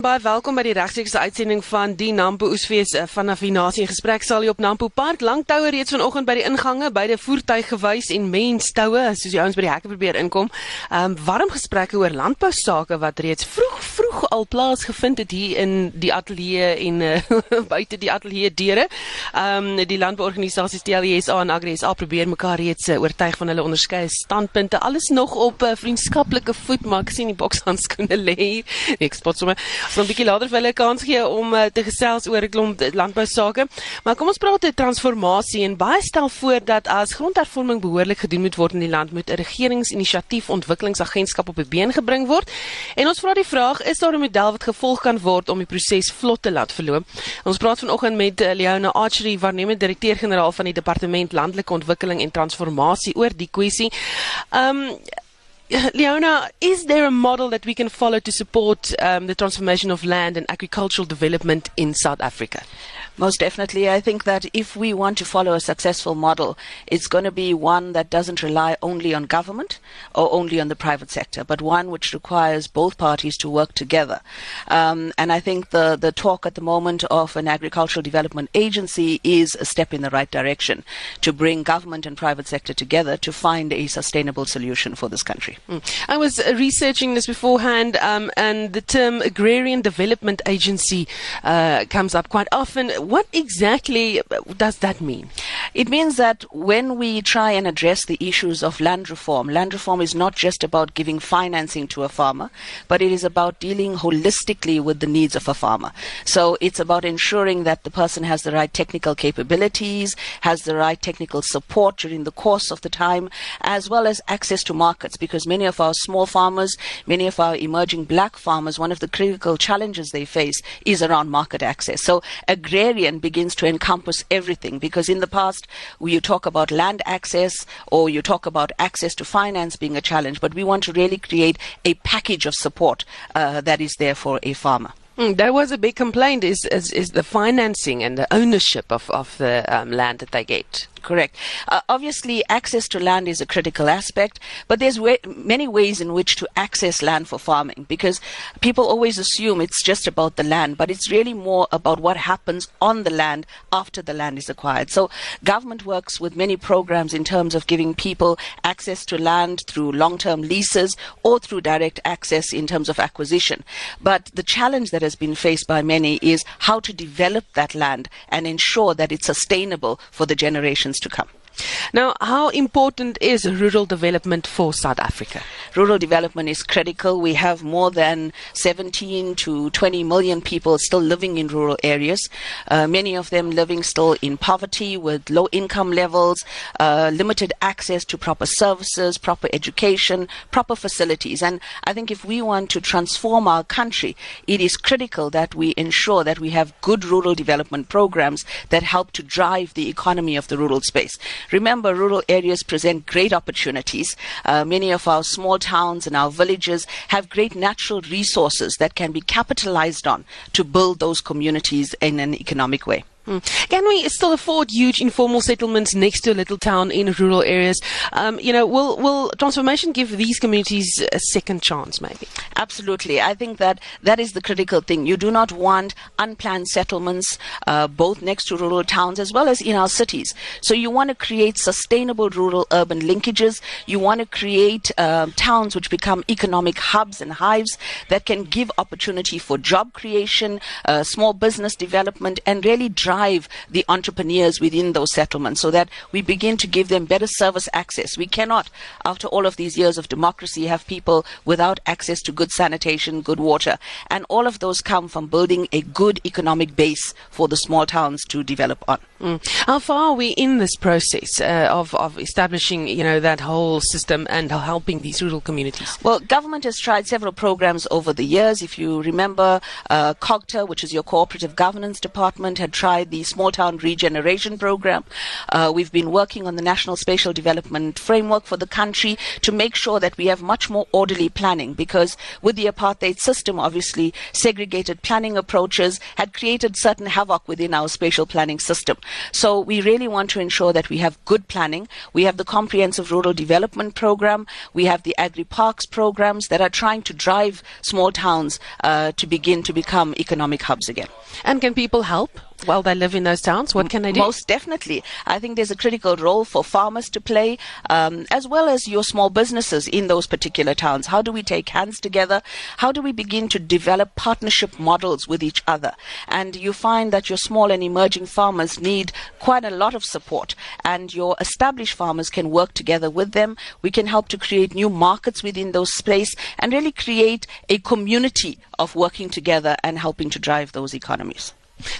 Baie welkom by die regstreekse uitsending van die Nampo Oesfees eh, vanaf die Nasie gesprek sal jy op Nampo Park langtoue reeds vanoggend by die ingange die voertuig gewys en menstoue soos die ouens by die hekke probeer inkom. Ehm um, warm gesprekke oor landbou sake wat reeds vroeg vroeg al plaasgevind het hier in die ateljee en uh, buite die ateljee deure. Ehm um, die landbouorganisasies TLSA en AgriSA probeer mekaar reeds uh, oortuig van hulle onderskeie standpunte. Alles nog op uh, vriendskaplike voet, maar ek sien die bokshandskoene lê. Ek spot sommer 'n bietjie later vir hulle 'n kans gee om uh, te gesels oor 'n klomp landbou sake. Maar kom ons praat oor transformasie en baie stel voor dat as grondhervorming behoorlik gedoen moet word in die land moet 'n regeringsinisiatief ontwikkelingsagentskap op die been gebring word. En ons vra die vraag, is daar 'n model wat gevolg kan word om die proses vlot te laat verloop? Ons praat vanoggend met uh, Leona Archery, waarnemende direkteur-generaal van die Departement Landelike Ontwikkeling en Transformasie oor die kwessie. Ehm um, Leona, is there a model that we can follow to support um, the transformation of land and agricultural development in South Africa? Most definitely. I think that if we want to follow a successful model, it's going to be one that doesn't rely only on government or only on the private sector, but one which requires both parties to work together. Um, and I think the, the talk at the moment of an agricultural development agency is a step in the right direction to bring government and private sector together to find a sustainable solution for this country. Mm. I was uh, researching this beforehand, um, and the term agrarian development agency uh, comes up quite often what exactly does that mean? It means that when we try and address the issues of land reform, land reform is not just about giving financing to a farmer, but it is about dealing holistically with the needs of a farmer. So it's about ensuring that the person has the right technical capabilities, has the right technical support during the course of the time, as well as access to markets, because many of our small farmers, many of our emerging black farmers, one of the critical challenges they face is around market access. So agrarian begins to encompass everything because in the past we you talk about land access or you talk about access to finance being a challenge, but we want to really create a package of support uh, that is there for a farmer. Mm, there was a big complaint is, is, is the financing and the ownership of, of the um, land that they get. Correct. Uh, obviously, access to land is a critical aspect, but there's way, many ways in which to access land for farming because people always assume it's just about the land, but it's really more about what happens on the land after the land is acquired. So, government works with many programs in terms of giving people access to land through long term leases or through direct access in terms of acquisition. But the challenge that has been faced by many is how to develop that land and ensure that it's sustainable for the generations generations to come. Now, how important is rural development for South Africa? Rural development is critical. We have more than 17 to 20 million people still living in rural areas, uh, many of them living still in poverty with low income levels, uh, limited access to proper services, proper education, proper facilities. And I think if we want to transform our country, it is critical that we ensure that we have good rural development programs that help to drive the economy of the rural space. Remember, rural areas present great opportunities. Uh, many of our small towns and our villages have great natural resources that can be capitalized on to build those communities in an economic way. Hmm. Can we still afford huge informal settlements next to a little town in rural areas? Um, you know, will will transformation give these communities a second chance, maybe? Absolutely. I think that that is the critical thing. You do not want unplanned settlements, uh, both next to rural towns as well as in our cities. So you want to create sustainable rural-urban linkages. You want to create uh, towns which become economic hubs and hives that can give opportunity for job creation, uh, small business development, and really drive drive the entrepreneurs within those settlements so that we begin to give them better service access. We cannot, after all of these years of democracy, have people without access to good sanitation, good water. And all of those come from building a good economic base for the small towns to develop on. Mm. How far are we in this process uh, of, of establishing, you know, that whole system and helping these rural communities? Well, government has tried several programs over the years. If you remember, uh, COGTA, which is your cooperative governance department, had tried alongside the Small Town Regeneration Program. Uh, we've been working on the National Spatial Development Framework for the country to make sure that we have much more orderly planning because with the apartheid system, obviously, segregated planning approaches had created certain havoc within our spatial planning system. So we really want to ensure that we have good planning. We have the comprehensive rural development program. We have the agri parks programs that are trying to drive small towns uh, to begin to become economic hubs again. And can people help while they live in those towns? What can they do? Most definitely. I think there's a critical role for farmers to play, um, as well as your small businesses in those particular towns. How do we take hands together? How do we begin to develop partnership models with each other? And you find that your small and emerging farmers need quite a lot of support, and your established farmers can work together with them. We can help to create new markets within those space and really create a community of working together and helping to drive those economies.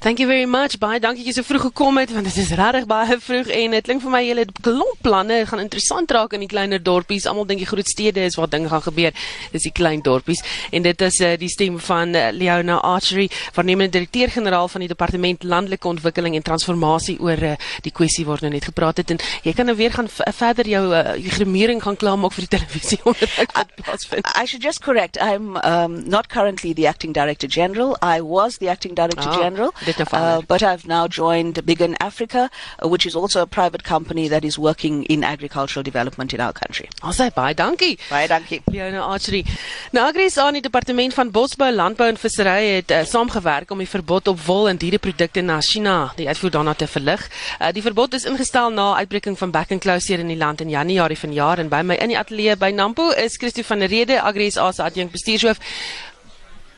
Thank you very much. Baie dankie dat jy so vroeg gekom het want dit is regtig baie vroeg en dit klink vir my julle het klomp planne gaan interessant raak in die kleiner dorpies. Almal dink die groot stede is waar dinge gaan gebeur. Dis die klein dorpies en dit is uh, die stem van uh, Leona Archery, waarnemende direkteur-generaal van die Departement Landelike Ontwikkeling en Transformasie oor uh, die kwessie waar nou net gepraat het en jy kan nou weer gaan verder jou uh, gremering gaan klaarmaak vir die televisie onder wat plaasvind. I should just correct. I'm um, not currently the acting director general. I was the acting director Ah. general. Uh, but I've now joined Biggin Africa, uh, which is also a private company that is working in agricultural development in our country. Sê baie dankie. Baie dankie. Leona Archery. Nou Agris aan die departement van Bosbou, Landbou en Vissery het uh, saamgewerk om die verbod op wol en diereprodukte na China, die uitvoer daarna te verlig. Uh, die verbod is ingestel na uitbreking van back and close hier in die land in Januarie vanjaar en by my in die ateljee by Nampo is Christo van der Rede, Agris as adjunkt bestuurshoof.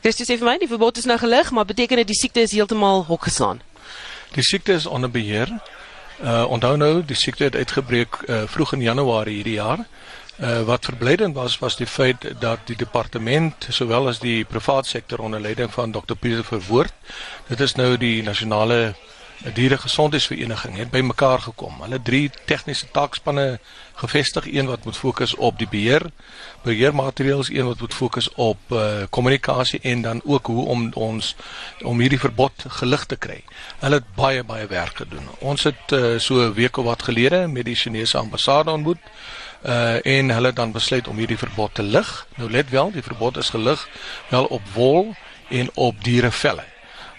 Christo sê vir my die verbod is nou gelig, maar beteken dit die siekte is heeltemal hok geslaan? Die siekte is onder beheer. Uh onthou nou, die siekte het uitgebreek uh, vroeg in Januarie hierdie jaar. Uh wat verblydend was was die feit dat die departement sowel as die privaat sektor onder leiding van Dr Pieter Verwoerd, dit is nou die nasionale dieregesondheidsvereniging het bymekaar gekom. Hulle drie tegniese taakspanne gevestig, een wat moet fokus op die beheer, beheermateriaal, een wat moet fokus op uh kommunikasie en dan ook hoe om ons om hierdie verbod gelig te kry. Hulle het baie baie werk gedoen. Ons het uh, so 'n week of wat gelede met die Chinese ambassade ontmoet uh en hulle dan besluit om hierdie verbod te lig. Nou let wel, die verbod is gelig wel op wol en op dierevelle.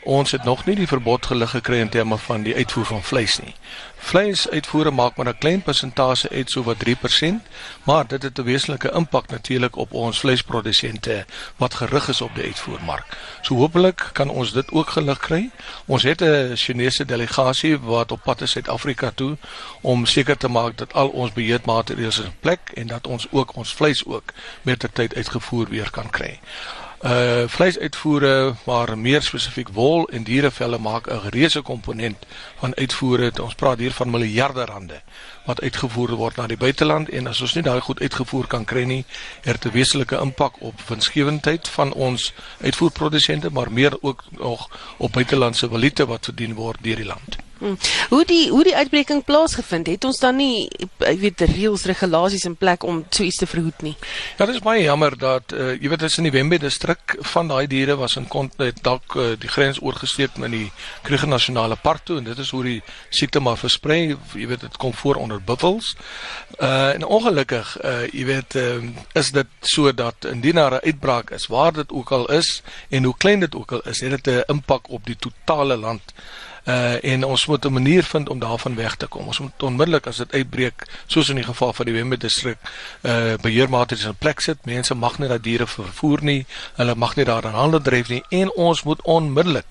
Ons het nog nie die verbod gelig gekry in terme van die uitvoer van vleis nie. Vleisuitvoere maak maar 'n klein persentasie uit so wat 3%, maar dit het 'n wesenlike impak natuurlik op ons vleisprodusente wat gerig is op die uitvoermark. So hopelik kan ons dit ook gelig kry. Ons het 'n Chinese delegasie wat op pad is Suid-Afrika toe om seker te maak dat al ons beheermateriaal in plek en dat ons ook ons vleis ook met die tyd uitgevoer weer kan kry. Uh vleisuitvoere maar meer spesifiek wol en dierevelle maak 'n reuse komponent van uitvoere. Ons praat hier van miljarde rande wat uitgevoer word na die buiteland en as ons nie daai goed uitgevoer kan kry nie, het dit 'n wesenlike impak op winsgewendheid van ons uitvoerprodusente, maar meer ook nog op buitelandse valute wat verdien word deur die land. Hmm. Hoe die hoe die uitbreking plaasgevind het, ons dan nie ek weet reëls regulasies in plek om so iets te verhoed nie. Ja, dit is baie jammer dat uh, jy weet dis in die Wembe distrik van daai diere was in kont het dalk uh, die grens oorgesteek na die Kruger Nasionale Park toe en dit is hoe die siekte maar versprei. Jy weet dit kom voor onder buffels. Uh en ongelukkig uh jy weet uh, is dit so dat indien daar 'n uitbraak is, waar dit ook al is en hoe klein dit ook al is, het dit 'n impak op die totale land. Uh en ons moet 'n manier vind om daarvan weg te kom. Ons moet onmiddellik as dit uitbreek, soos in die geval van die Wembe distrik, uh beheermaatreëls in plek sit. Mense mag nie dat diere vervoer nie. Hulle mag nie daaraan handel dryf nie en ons moet onmiddellik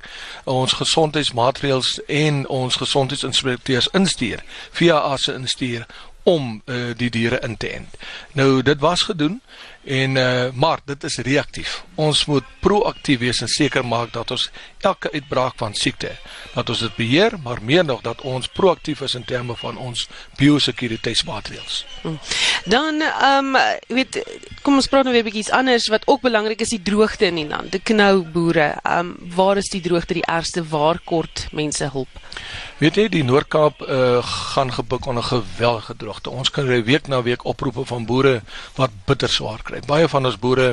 ons gesondheidsmaatreëls en ons gesondheidsinspekteurs instuur via ASE instuur om uh, die diere in te ent. Nou dit was gedoen en uh, maar dit is reaktief. Ons moet proaktief wees en seker maak dat ons elke uitbraak van siekte dat ons dit beheer, maar meer nog dat ons proaktief is in terme van ons biosekuriteitsmaatreëls. Hmm. Dan ehm um, weet kom ons praat nou weer 'n bietjie anders wat ook belangrik is die droogte in die land. Die knou boere. Ehm um, waar is die droogte die ergste? Waar kort mense hulp? Weet jy die Noord-Kaap uh, gaan gebuk onder geweldige droogte. Ons kan week na week oproepe van boere wat bitter swaar kry. Baie van ons boere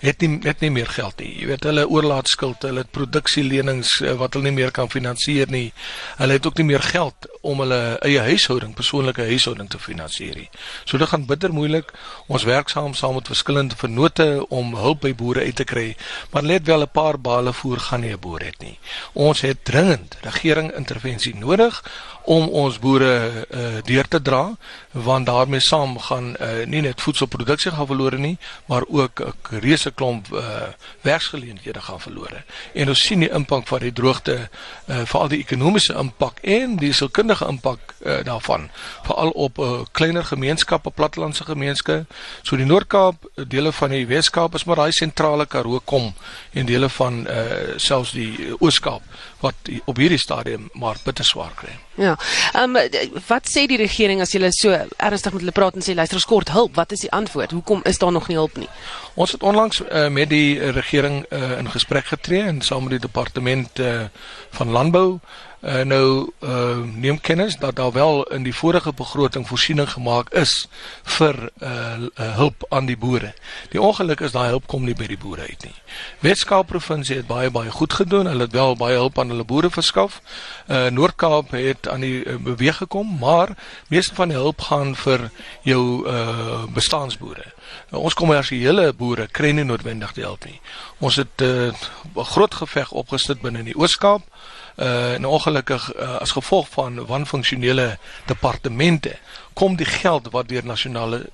het nie net nie meer geld nie. Jy weet hulle oorlaat skuld, hulle het produksielenings uh, wat hulle nie meer kan finansier nie. Hulle het ook nie meer geld om hulle eie huishouding, persoonlike huishouding te finansier nie. So dit gaan bitter moeilik. Ons werk saam saam met verskillende vennote om hulp by boere uit te kry, maar let wel 'n paar bale voer gaan nie 'n boer het nie. Ons het dringend regering intervensie nodig om ons boere uh, deur te dra want daarmee saam gaan uh, nie net voedselproduksie gaan verlore nie maar ook 'n reuse klomp uh, werksgeleenthede gaan verlore en ons sien die impak van die droogte uh, veral die ekonomiese impak en die sielkundige impak uh, daarvan veral op uh, kleiner gemeenskappe plattelandse gemeenskappe so die Noord-Kaap dele van die Wes-Kaap is maar daai sentrale Karoo kom en dele van uh, selfs die Oos-Kaap wat op hierdie stadium maar bitter swaar kry. Ja. Ehm um, wat sê die regering as jy so ernstig met hulle praat en sê luister ons kort hulp, wat is die antwoord? Hoekom is daar nog nie hulp nie? Ons het onlangs uh, met die regering uh, in gesprek getree en saam met die departement uh, van landbou uh, nou uh, neem kennis dat daar wel in die vorige begroting voorsiening gemaak is vir uh, uh, hulp aan die boere. Die ongeluk is daai hulp kom nie by die boere uit nie. Weskaap provinsie het baie baie goed gedoen. Hulle het wel baie hulp aan hulle boere verskaf. Uh, Noord-Kaap het aan die uh, beweeg gekom, maar meeste van die hulp gaan vir jou uh, bestaansboere. Nou, ons kommersiële boere kry nie noodwendig die hulp nie. Ons het 'n uh, groot geveg opgesit binne in die Oos-Kaap uh en ongelukkig uh, as gevolg van wanfunksionele departemente kom die geld wat deur nasionale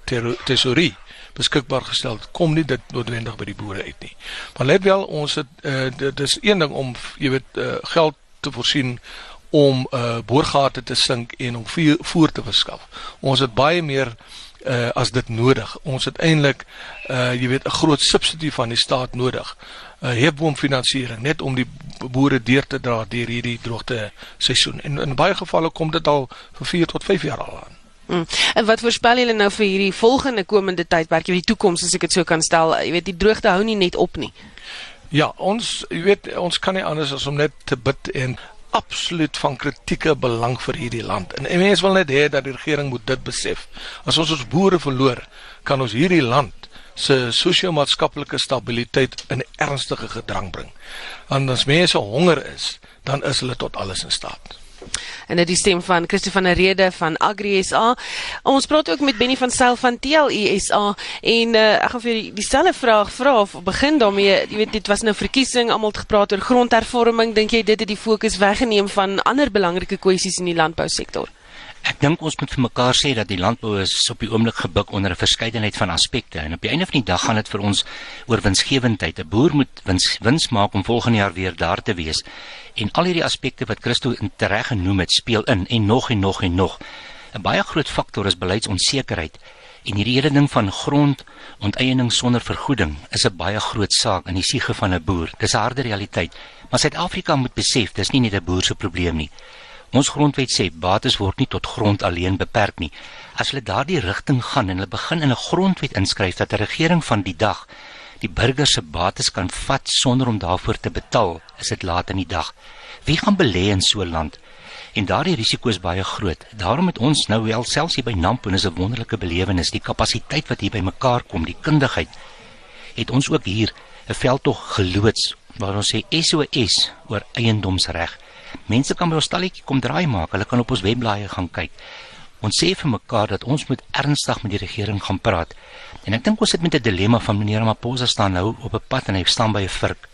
tesorie beskikbaar gestel kom nie dit noodwendig by die boere uit nie. Maar let wel ons het uh dit is een ding om jy weet uh, geld te voorsien om uh boorgate te sink en om voer te verskaf. Ons het baie meer uh as dit nodig. Ons het eintlik uh jy weet 'n groot subsidie van die staat nodig. 'n uh, Heepboomfinansiering net om die boere deur te dra deur hierdie droogte seisoen. En in baie gevalle kom dit al vir 4 tot 5 jaar al aan. Mm. En wat voorspel julle nou vir hierdie volgende komende tydperk, jy weet die toekoms as ek dit so kan stel, jy weet die droogte hou nie net op nie. Ja, ons jy weet ons kan nie anders as om net te bid en absoluut van kritieke belang vir hierdie land. En, en mense wil net hê dat die regering moet dit besef. As ons ons boere verloor, kan ons hierdie land se sosio-maatskaplike stabiliteit in ernstige gedrang bring. Want as mense honger is, dan is hulle tot alles in staat en dit die stem van Christo van der Rede van Agri SA. Ons praat ook met Benny van Sail van TLE SA en uh, ek gaan vir die, dieselfde vraag vra of begin daarmee, jy weet dit was nou verkiesing, almal het gepraat oor grondhervorming, dink jy dit het die fokus weggeneem van ander belangrike kwessies in die landbousektor? Ek dink ons moet vir mekaar sê dat die landbou is op die oomblik gebuk onder 'n verskeidenheid van aspekte en op die einde van die dag gaan dit vir ons oor winsgewendheid. 'n Boer moet wins wins maak om volgende jaar weer daar te wees. En al hierdie aspekte wat Christo reg genoem het, speel in en nog en nog en nog. 'n Baie groot faktor is beleidsonsekerheid. En hierdie hele ding van grondonteiening sonder vergoeding is 'n baie groot saak in die siege van 'n boer. Dis 'n harde realiteit. Maar Suid-Afrika moet besef, dis nie net 'n boer se probleem nie. Ons grondwet sê bates word nie tot grond alleen beperk nie. As hulle daardie rigting gaan en hulle begin in 'n grondwet inskryf dat 'n regering van die dag die burger se bates kan vat sonder om daarvoor te betaal, is dit laat in die dag. Wie gaan belê in so 'n land? En daardie risiko is baie groot. Daarom het ons nou wel selfs hier by Nampo, is 'n wonderlike belewenis, die kapasiteit wat hier by mekaar kom, die kundigheid. Het ons ook hier 'n veldtog geloods waar ons sê SOS oor eiendomsreg. Mense kan by ons stalletjie kom draai maak. Hulle kan op ons webblaaie gaan kyk. Ons sê vir mekaar dat ons moet ernstig met die regering gaan praat. En ek dink ons sit met 'n dilemma van meneer Maposa staan nou op 'n pad en hy staan by 'n vurk.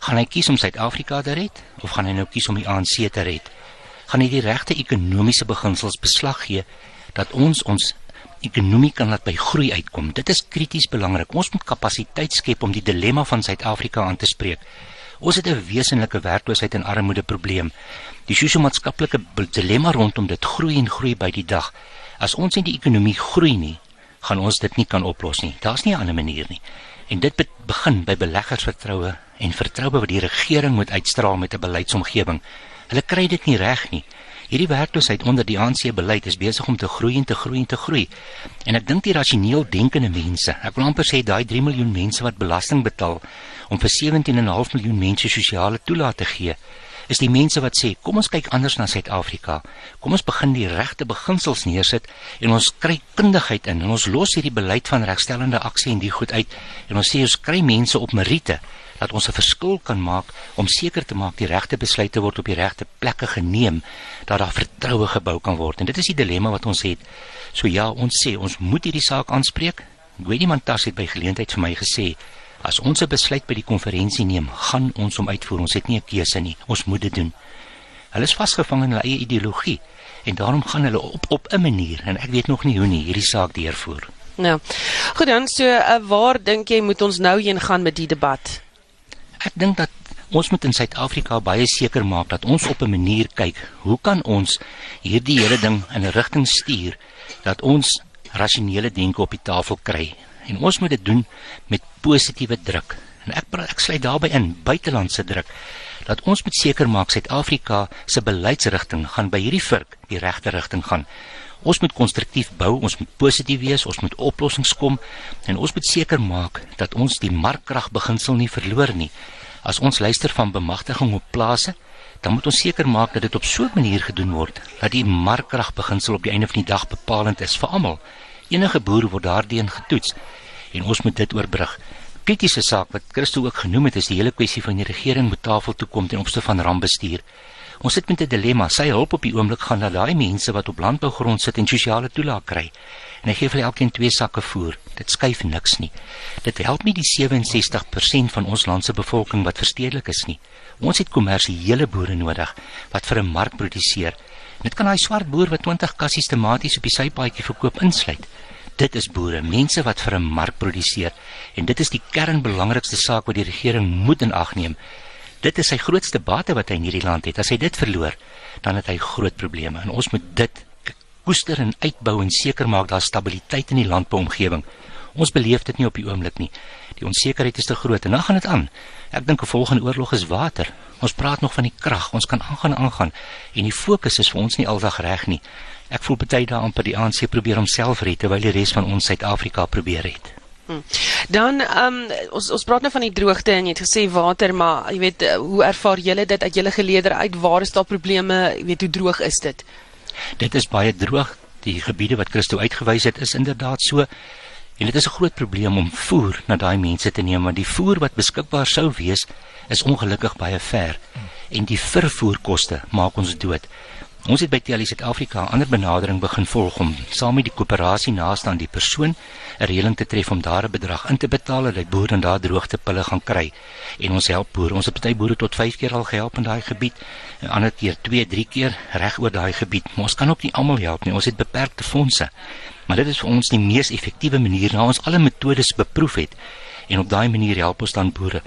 Gaan hy kies om Suid-Afrika te red of gaan hy nou kies om die ANC te red? Gaan hy die regte ekonomiese beginsels beslag gee dat ons ons ekonomie kan laat by groei uitkom? Dit is krities belangrik. Ons moet kapasiteit skep om die dilemma van Suid-Afrika aan te spreek. Ons het 'n wesenlike werkloosheid en armoede probleem. Die sosio-maatskaplike dilemma rondom dit groei en groei by die dag. As ons nie die ekonomie groei nie, gaan ons dit nie kan oplos nie. Daar's nie 'n ander manier nie. En dit begin by beleggersvertroue en vertroue wat die regering moet uitstraal met 'n beleidsomgewing. Hulle kry dit nie reg nie. Hierdie werkloosheid onder die ANC beleid is besig om te groei en te groei en te groei. En ek dink die rasioneel denkende mense, ek wil amper sê daai 3 miljoen mense wat belasting betaal om vir 17,5 miljoen mense sosiale toelaat te gee, is die mense wat sê, kom ons kyk anders na Suid-Afrika. Kom ons begin die regte beginsels neersit en ons kry kundigheid in en ons los hierdie beleid van regstellende aksie en die goed uit en ons sê ons kry mense op meriete dat ons 'n verskil kan maak om seker te maak die regte besluite word op die regte plekke geneem dat daar vertroue gebou kan word. En dit is die dilemma wat ons het. So ja, ons sê ons moet hierdie saak aanspreek. Gwedi Mantas het by geleentheid vir my gesê As ons 'n besluit by die konferensie neem, gaan ons hom uitvoer. Ons het nie 'n keuse nie. Ons moet dit doen. Hulle is vasgevang in hulle eie ideologie en daarom gaan hulle op op 'n manier en ek weet nog nie hoe nie hierdie saak deurvoer. Nou. Goed dan, so uh, waar dink jy moet ons nou heen gaan met die debat? Ek dink dat ons moet in Suid-Afrika baie seker maak dat ons op 'n manier kyk, hoe kan ons hierdie hele ding in 'n rigting stuur dat ons rasionele denke op die tafel kry en ons moet dit doen met positiewe druk. En ek ek sluit daarbey in buitelandse druk dat ons moet seker maak Suid-Afrika se beleidsrigting gaan by hierdie vurk die regte rigting gaan. Ons moet konstruktief bou, ons moet positief wees, ons moet oplossings kom en ons moet seker maak dat ons die markkragbeginsel nie verloor nie. As ons luister van bemagtiging op plase, dan moet ons seker maak dat dit op so 'n manier gedoen word dat die markkragbeginsel op die einde van die dag bepalend is vir almal. Enige boer word daardien getoets en ons moet dit oorbrug. Kritiese saak wat Christo ook genoem het is die hele kwessie van die regering moet tafel toe kom ten opsigte van rampbestuur. Ons sit met 'n dilemma. Sy hulp op die oomblik gaan na daai mense wat op landbougrond sit en sosiale toelaag kry. En hy gee vir elkeen twee sakke voer. Dit skuif niks nie. Dit help nie die 67% van ons land se bevolking wat verstedelik is nie. Ons het kommersiële boere nodig wat vir 'n mark produseer. Dit kan daai swart boer wat 20 kassies tomaties op die sypaadjie verkoop insluit. Dit is boere, mense wat vir 'n mark produseer en dit is die kernbelangrikste saak wat die regering moet in ag neem. Dit is sy grootste bate wat hy in hierdie land het. As hy dit verloor, dan het hy groot probleme en ons moet dit koester en uitbou en seker maak daar stabiliteit in die landbouomgewing. Ons beleef dit nie op die oomblik nie. Die onsekerheid is te groot en dan gaan dit aan. Ek dink 'n volgende oorlog is water. Ons praat nog van die krag. Ons kan aangaan aangaan en die fokus is vir ons nie aldag reg nie. Ek voel baie daar amper die ANC probeer homself red terwyl die res van ons Suid-Afrika probeer red. Hmm. Dan ehm um, ons ons praat nou van die droogte en jy het gesê water, maar jy weet eh, hoe ervaar julle dit uit julle geleeder uit? Waar is daar probleme? Jy weet hoe droog is dit? Dit is baie droog. Die gebiede wat Christo uitgewys het is inderdaad so en dit is 'n groot probleem om voer na daai mense te neem want die voer wat beskikbaar sou wees is ongelukkig baie ver en die vervoerkoste maak ons dood. Ons het by Telie Suid-Afrika 'n ander benadering begin volg om saam met die koöperasie naaste aan die persoon 'n reëling te tref om daar 'n bedrag in te betaal dat boere daar droogtepille gaan kry en ons help boere. Ons het baie boere tot 5 keer al gehelp in daai gebied, 'n ander keer 2, 3 keer reg oor daai gebied. Maar ons kan ook nie almal help nie. Ons het beperkte fondse. Maar dit is vir ons die mees effektiewe manier na ons alle metodes beproef het en op daai manier help ons dan boere.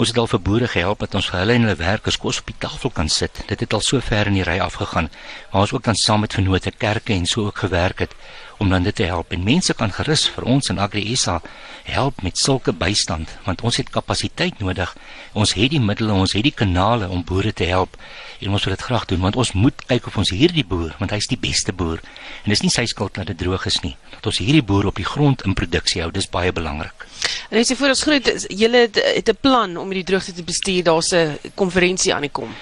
Ons het al vir boere gehelp dat ons vir hulle en hulle werkers kos op die tafel kan sit. Dit het al so ver in die ry afgegaan. Maar ons ook dan saam met vennote kerke en so ook gewerk het om dan dit te help. En mense kan gerus vir ons in AgriSA help met sulke bystand want ons het kapasiteit nodig. Ons het die middele, ons het die kanale om boere te help en ons wil dit graag doen want ons moet kyk of ons hierdie boer, want hy's die beste boer. En dis nie sy skuld dat dit droog is nie. Dat ons hierdie boer op die grond in produksie hou, dis baie belangrik. En as jy vir ons groet, julle het 'n plan om hierdie droogte te bestuur, daar's 'n konferensie aan die kom.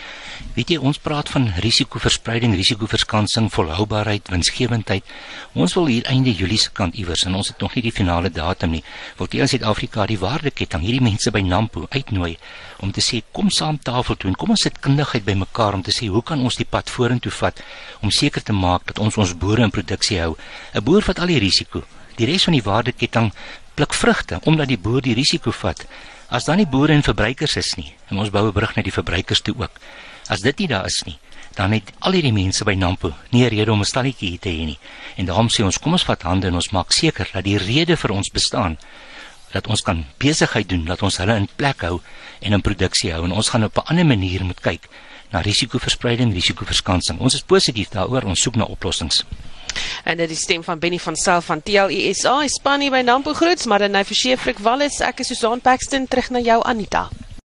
Weet jy, ons praat van risikoverspreiding, risikoverskansing, volhoubaarheid, winsgewendheid. Ons wil hier einde Julie se kant iewers en ons het nog nie die finale datum nie. Wil jy in Suid-Afrika die waardeketting hierdie mense by Nampo uitnooi om te sê kom saam tafel toe en kom ons sit kundigheid bymekaar om te sê hoe kan ons die pad vorentoe vat om seker te maak dat ons ons boere in produksie hou. 'n Boer vat al die risiko. Die res van die waardeketting pluk vrugte omdat die boer die risiko vat. As dan nie boere en verbruikers is nie, en ons bou 'n brug na die verbruikers toe ook. As dit nie daar is nie, dan het al hierdie mense by Nampo nie 'n rede om 'n stalletjie hier te hê nie. En daarom sê ons, kom ons vat hande en ons maak seker dat die rede vir ons bestaan dat ons kan besigheid doen, dat ons hulle in plek hou en in produksie hou en ons gaan op 'n ander manier moet kyk na risikoverspreiding, risikoverskansing. Ons is positief daaroor, ons soek na oplossings. En dit is stem van Benny van Sail van TLESA, Spanie by Nampo Groets, maar dan nou vir Sheefrik Wallis, ek is Susan Paxton terug na jou Anita.